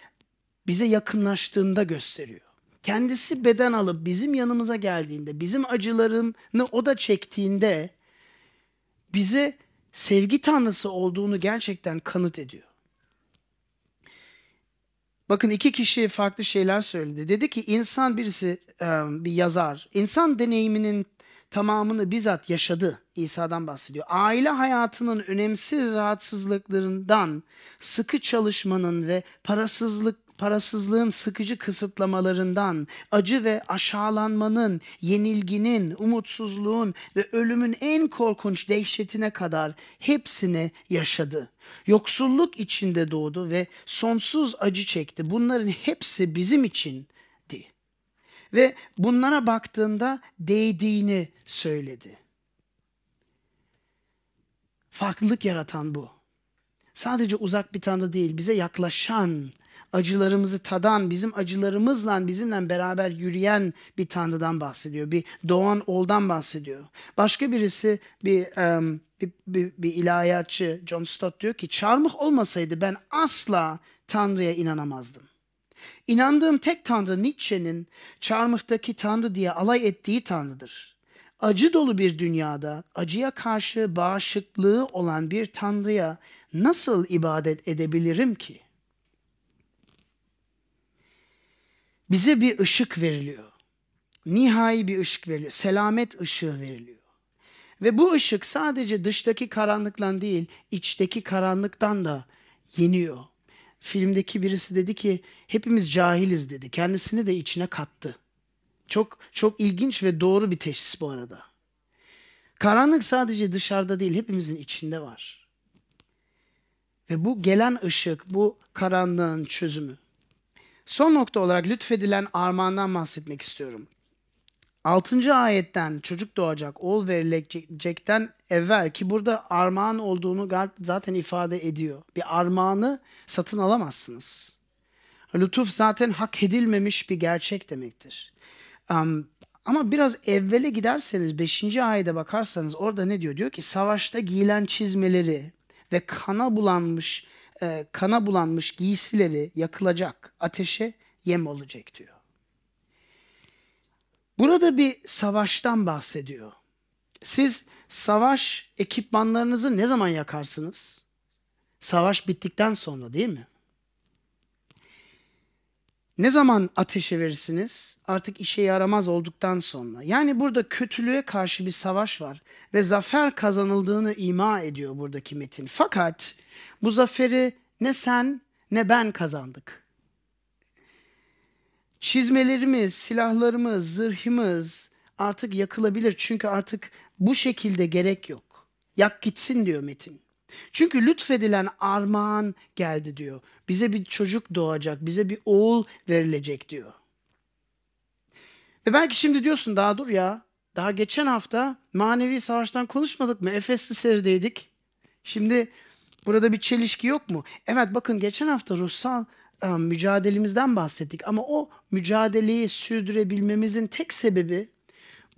bize yakınlaştığında gösteriyor. Kendisi beden alıp bizim yanımıza geldiğinde, bizim acılarını o da çektiğinde bize sevgi tanrısı olduğunu gerçekten kanıt ediyor. Bakın iki kişi farklı şeyler söyledi. Dedi ki insan birisi bir yazar. İnsan deneyiminin tamamını bizzat yaşadı. İsa'dan bahsediyor. Aile hayatının önemsiz rahatsızlıklarından, sıkı çalışmanın ve parasızlık parasızlığın sıkıcı kısıtlamalarından, acı ve aşağılanmanın, yenilginin, umutsuzluğun ve ölümün en korkunç dehşetine kadar hepsini yaşadı. Yoksulluk içinde doğdu ve sonsuz acı çekti. Bunların hepsi bizim içindi. Ve bunlara baktığında değdiğini söyledi. Farklılık yaratan bu. Sadece uzak bir tanrı değil, bize yaklaşan, acılarımızı tadan, bizim acılarımızla bizimle beraber yürüyen bir Tanrı'dan bahsediyor. Bir doğan oldan bahsediyor. Başka birisi bir, um, bir, bir, bir ilahiyatçı John Stott diyor ki çarmıh olmasaydı ben asla Tanrı'ya inanamazdım. İnandığım tek Tanrı Nietzsche'nin çarmıhtaki Tanrı diye alay ettiği Tanrı'dır. Acı dolu bir dünyada acıya karşı bağışıklığı olan bir Tanrı'ya nasıl ibadet edebilirim ki?'' bize bir ışık veriliyor. Nihai bir ışık veriliyor. Selamet ışığı veriliyor. Ve bu ışık sadece dıştaki karanlıktan değil, içteki karanlıktan da yeniyor. Filmdeki birisi dedi ki hepimiz cahiliz dedi. Kendisini de içine kattı. Çok çok ilginç ve doğru bir teşhis bu arada. Karanlık sadece dışarıda değil, hepimizin içinde var. Ve bu gelen ışık, bu karanlığın çözümü. Son nokta olarak lütfedilen armağandan bahsetmek istiyorum. 6. ayetten çocuk doğacak, oğul verilecekten evvel ki burada armağan olduğunu zaten ifade ediyor. Bir armağanı satın alamazsınız. Lütuf zaten hak edilmemiş bir gerçek demektir. Um, ama biraz evvele giderseniz 5. ayete bakarsanız orada ne diyor? Diyor ki savaşta giyilen çizmeleri ve kana bulanmış e, kana bulanmış giysileri yakılacak, ateşe yem olacak diyor. Burada bir savaştan bahsediyor. Siz savaş ekipmanlarınızı ne zaman yakarsınız? Savaş bittikten sonra değil mi? Ne zaman ateşe verirsiniz? Artık işe yaramaz olduktan sonra. Yani burada kötülüğe karşı bir savaş var ve zafer kazanıldığını ima ediyor buradaki metin. Fakat bu zaferi ne sen ne ben kazandık. Çizmelerimiz, silahlarımız, zırhımız artık yakılabilir çünkü artık bu şekilde gerek yok. Yak gitsin diyor metin. Çünkü lütfedilen armağan geldi diyor. Bize bir çocuk doğacak, bize bir oğul verilecek diyor. Ve belki şimdi diyorsun daha dur ya. Daha geçen hafta manevi savaştan konuşmadık mı? Efesli serideydik. Şimdi burada bir çelişki yok mu? Evet bakın geçen hafta ruhsal mücadelemizden bahsettik ama o mücadeleyi sürdürebilmemizin tek sebebi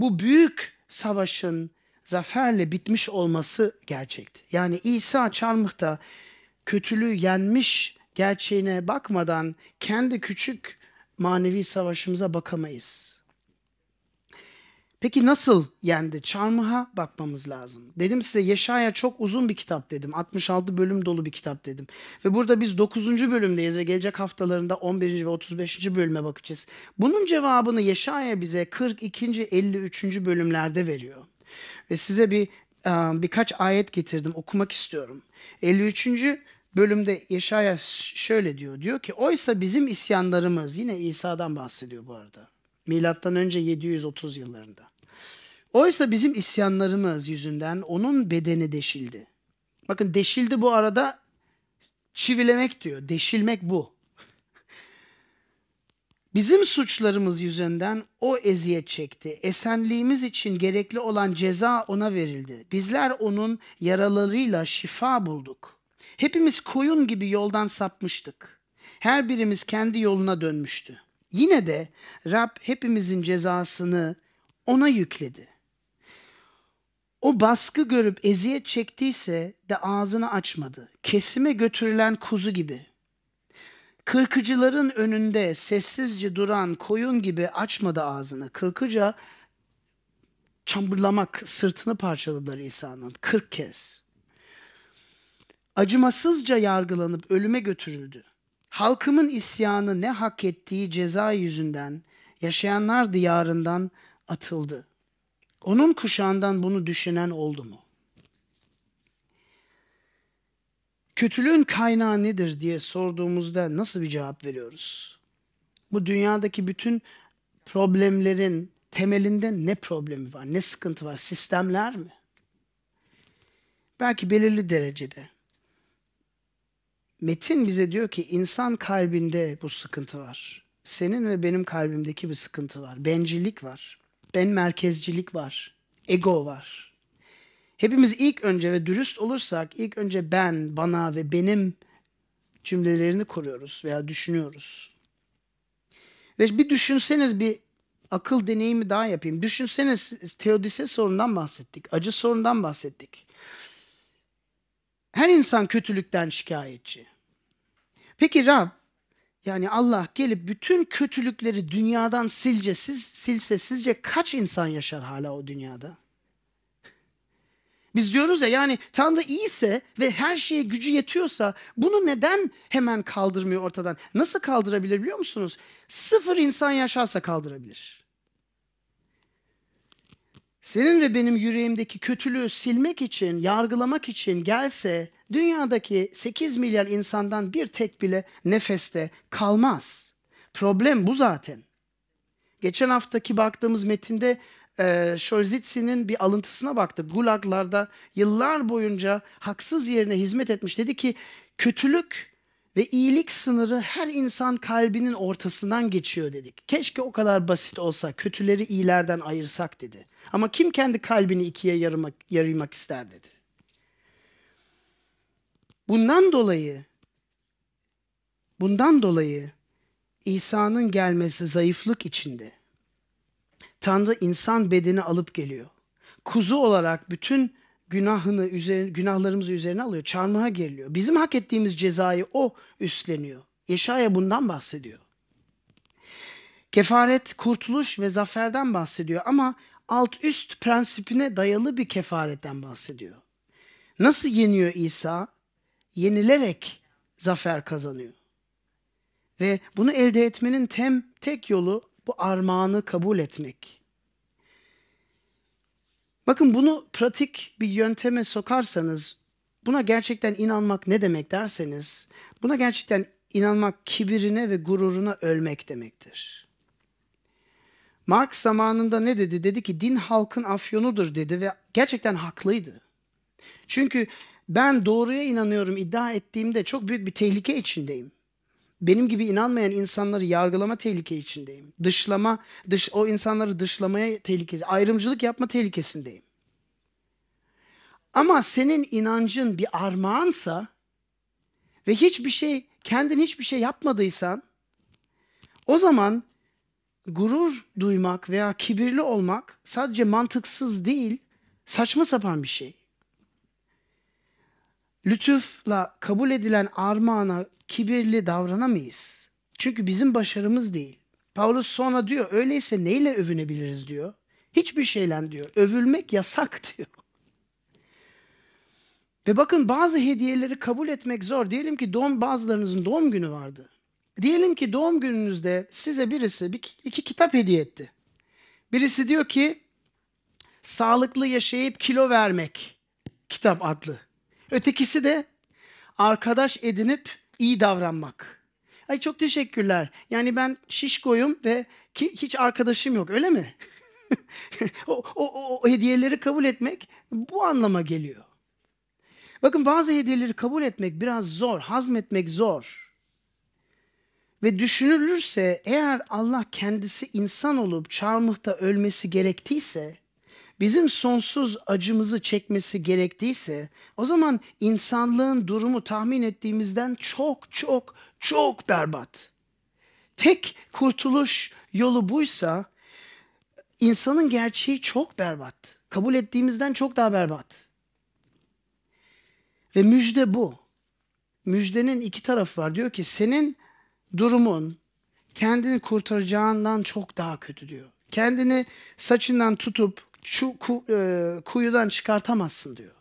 bu büyük savaşın zaferle bitmiş olması gerçekti. Yani İsa çarmıhta kötülüğü yenmiş gerçeğine bakmadan kendi küçük manevi savaşımıza bakamayız. Peki nasıl yendi? Çarmıha bakmamız lazım. Dedim size Yeşaya çok uzun bir kitap dedim. 66 bölüm dolu bir kitap dedim. Ve burada biz 9. bölümdeyiz ve gelecek haftalarında 11. ve 35. bölüme bakacağız. Bunun cevabını Yeşaya bize 42. 53. bölümlerde veriyor. Ve size bir e, birkaç ayet getirdim okumak istiyorum. 53. bölümde Yeşaya şöyle diyor. Diyor ki oysa bizim isyanlarımız yine İsa'dan bahsediyor bu arada. Milattan önce 730 yıllarında. Oysa bizim isyanlarımız yüzünden onun bedeni deşildi. Bakın deşildi bu arada çivilemek diyor. Deşilmek bu. *laughs* Bizim suçlarımız yüzünden o eziyet çekti. Esenliğimiz için gerekli olan ceza ona verildi. Bizler onun yaralarıyla şifa bulduk. Hepimiz koyun gibi yoldan sapmıştık. Her birimiz kendi yoluna dönmüştü. Yine de Rab hepimizin cezasını ona yükledi. O baskı görüp eziyet çektiyse de ağzını açmadı. Kesime götürülen kuzu gibi. Kırkıcıların önünde sessizce duran koyun gibi açmadı ağzını. Kırkıca çambırlamak, sırtını parçaladılar İsa'nın kırk kez. Acımasızca yargılanıp ölüme götürüldü. Halkımın isyanı ne hak ettiği ceza yüzünden yaşayanlar diyarından atıldı. Onun kuşağından bunu düşünen oldu mu? Kötülüğün kaynağı nedir diye sorduğumuzda nasıl bir cevap veriyoruz? Bu dünyadaki bütün problemlerin temelinde ne problemi var, ne sıkıntı var? Sistemler mi? Belki belirli derecede. Metin bize diyor ki insan kalbinde bu sıkıntı var. Senin ve benim kalbimdeki bir sıkıntı var. Bencillik var. Ben merkezcilik var. Ego var. Hepimiz ilk önce ve dürüst olursak ilk önce ben, bana ve benim cümlelerini kuruyoruz veya düşünüyoruz. Ve bir düşünseniz bir akıl deneyimi daha yapayım. Düşünseniz teodise sorundan bahsettik. Acı sorundan bahsettik. Her insan kötülükten şikayetçi. Peki Rab yani Allah gelip bütün kötülükleri dünyadan silce, siz, silse sizce kaç insan yaşar hala o dünyada? Biz diyoruz ya yani Tanrı iyiyse ve her şeye gücü yetiyorsa bunu neden hemen kaldırmıyor ortadan? Nasıl kaldırabilir biliyor musunuz? Sıfır insan yaşarsa kaldırabilir. Senin ve benim yüreğimdeki kötülüğü silmek için, yargılamak için gelse dünyadaki 8 milyar insandan bir tek bile nefeste kalmaz. Problem bu zaten. Geçen haftaki baktığımız metinde e, Şolzitsi'nin bir alıntısına baktık. Gulaglarda yıllar boyunca haksız yerine hizmet etmiş. Dedi ki kötülük ve iyilik sınırı her insan kalbinin ortasından geçiyor dedik. Keşke o kadar basit olsa kötüleri iyilerden ayırsak dedi. Ama kim kendi kalbini ikiye yarımak, yarıymak ister dedi. Bundan dolayı bundan dolayı İsa'nın gelmesi zayıflık içinde. Tanrı insan bedeni alıp geliyor. Kuzu olarak bütün günahını üzerine, günahlarımızı üzerine alıyor. Çarmıha geriliyor. Bizim hak ettiğimiz cezayı o üstleniyor. Yeşaya bundan bahsediyor. Kefaret, kurtuluş ve zaferden bahsediyor ama alt üst prensipine dayalı bir kefaretten bahsediyor. Nasıl yeniyor İsa? Yenilerek zafer kazanıyor. Ve bunu elde etmenin tem, tek yolu bu armağanı kabul etmek. Bakın bunu pratik bir yönteme sokarsanız, buna gerçekten inanmak ne demek derseniz, buna gerçekten inanmak kibirine ve gururuna ölmek demektir. Marx zamanında ne dedi? Dedi ki din halkın afyonudur dedi ve gerçekten haklıydı. Çünkü ben doğruya inanıyorum iddia ettiğimde çok büyük bir tehlike içindeyim benim gibi inanmayan insanları yargılama tehlike içindeyim. Dışlama, dış, o insanları dışlamaya tehlikesi, ayrımcılık yapma tehlikesindeyim. Ama senin inancın bir armağansa ve hiçbir şey, kendin hiçbir şey yapmadıysan o zaman gurur duymak veya kibirli olmak sadece mantıksız değil, saçma sapan bir şey. Lütufla kabul edilen armağana kibirli davranamayız. Çünkü bizim başarımız değil. Paulus sonra diyor öyleyse neyle övünebiliriz diyor. Hiçbir şeyle diyor. Övülmek yasak *laughs* diyor. Ve bakın bazı hediyeleri kabul etmek zor. Diyelim ki doğum bazılarınızın doğum günü vardı. Diyelim ki doğum gününüzde size birisi bir, iki kitap hediye etti. Birisi diyor ki sağlıklı yaşayıp kilo vermek kitap adlı. Ötekisi de arkadaş edinip iyi davranmak. Ay çok teşekkürler. Yani ben şişkoyum ve ki, hiç arkadaşım yok öyle mi? *laughs* o, o, o, o hediyeleri kabul etmek bu anlama geliyor. Bakın bazı hediyeleri kabul etmek biraz zor, hazmetmek zor. Ve düşünülürse eğer Allah kendisi insan olup çarmıhta ölmesi gerektiyse, bizim sonsuz acımızı çekmesi gerektiyse, o zaman insanlığın durumu tahmin ettiğimizden çok çok çok berbat. Tek kurtuluş yolu buysa, insanın gerçeği çok berbat. Kabul ettiğimizden çok daha berbat. Ve müjde bu. Müjdenin iki tarafı var. Diyor ki senin durumun kendini kurtaracağından çok daha kötü diyor. Kendini saçından tutup şu ku, e, kuyudan çıkartamazsın diyor.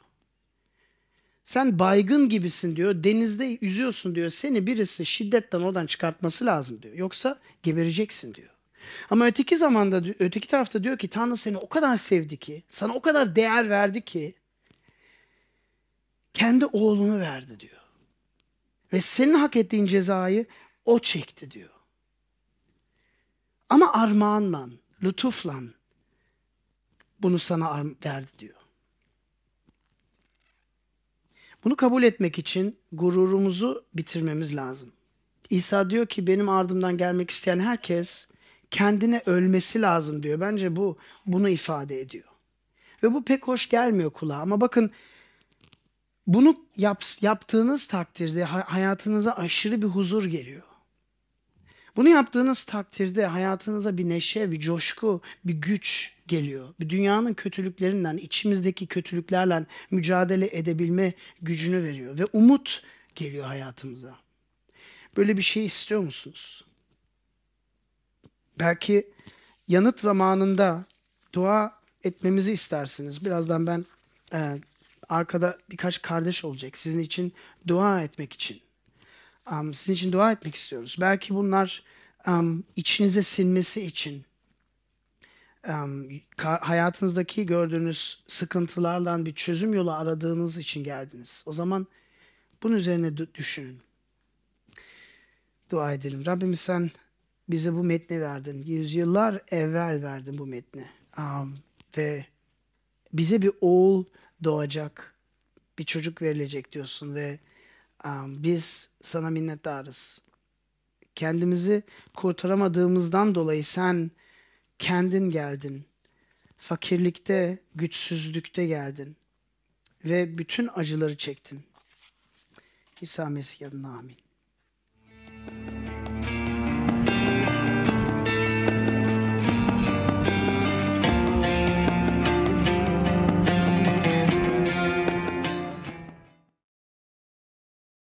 Sen baygın gibisin diyor. Denizde yüzüyorsun diyor. Seni birisi şiddetten oradan çıkartması lazım diyor. Yoksa gebereceksin diyor. Ama öteki zamanda öteki tarafta diyor ki Tanrı seni o kadar sevdi ki, sana o kadar değer verdi ki kendi oğlunu verdi diyor. Ve senin hak ettiğin cezayı o çekti diyor. Ama armağanla, lütufla bunu sana verdi diyor. Bunu kabul etmek için gururumuzu bitirmemiz lazım. İsa diyor ki benim ardımdan gelmek isteyen herkes kendine ölmesi lazım diyor. Bence bu bunu ifade ediyor. Ve bu pek hoş gelmiyor kulağa ama bakın bunu yap, yaptığınız takdirde hayatınıza aşırı bir huzur geliyor. Bunu yaptığınız takdirde hayatınıza bir neşe, bir coşku, bir güç geliyor. Bir dünyanın kötülüklerinden, içimizdeki kötülüklerle mücadele edebilme gücünü veriyor ve umut geliyor hayatımıza. Böyle bir şey istiyor musunuz? Belki yanıt zamanında dua etmemizi istersiniz. Birazdan ben e, arkada birkaç kardeş olacak sizin için dua etmek için. Um, sizin için dua etmek istiyoruz. Belki bunlar um, içinize sinmesi için, um, hayatınızdaki gördüğünüz sıkıntılardan bir çözüm yolu aradığınız için geldiniz. O zaman bunun üzerine düşünün. Dua edelim. Rabbim sen bize bu metni verdin. Yüzyıllar evvel verdin bu metni. Um, ve bize bir oğul doğacak, bir çocuk verilecek diyorsun ve um, biz sana minnettarız. Kendimizi kurtaramadığımızdan dolayı sen kendin geldin. Fakirlikte, güçsüzlükte geldin. Ve bütün acıları çektin. İsa Mesih adına amin.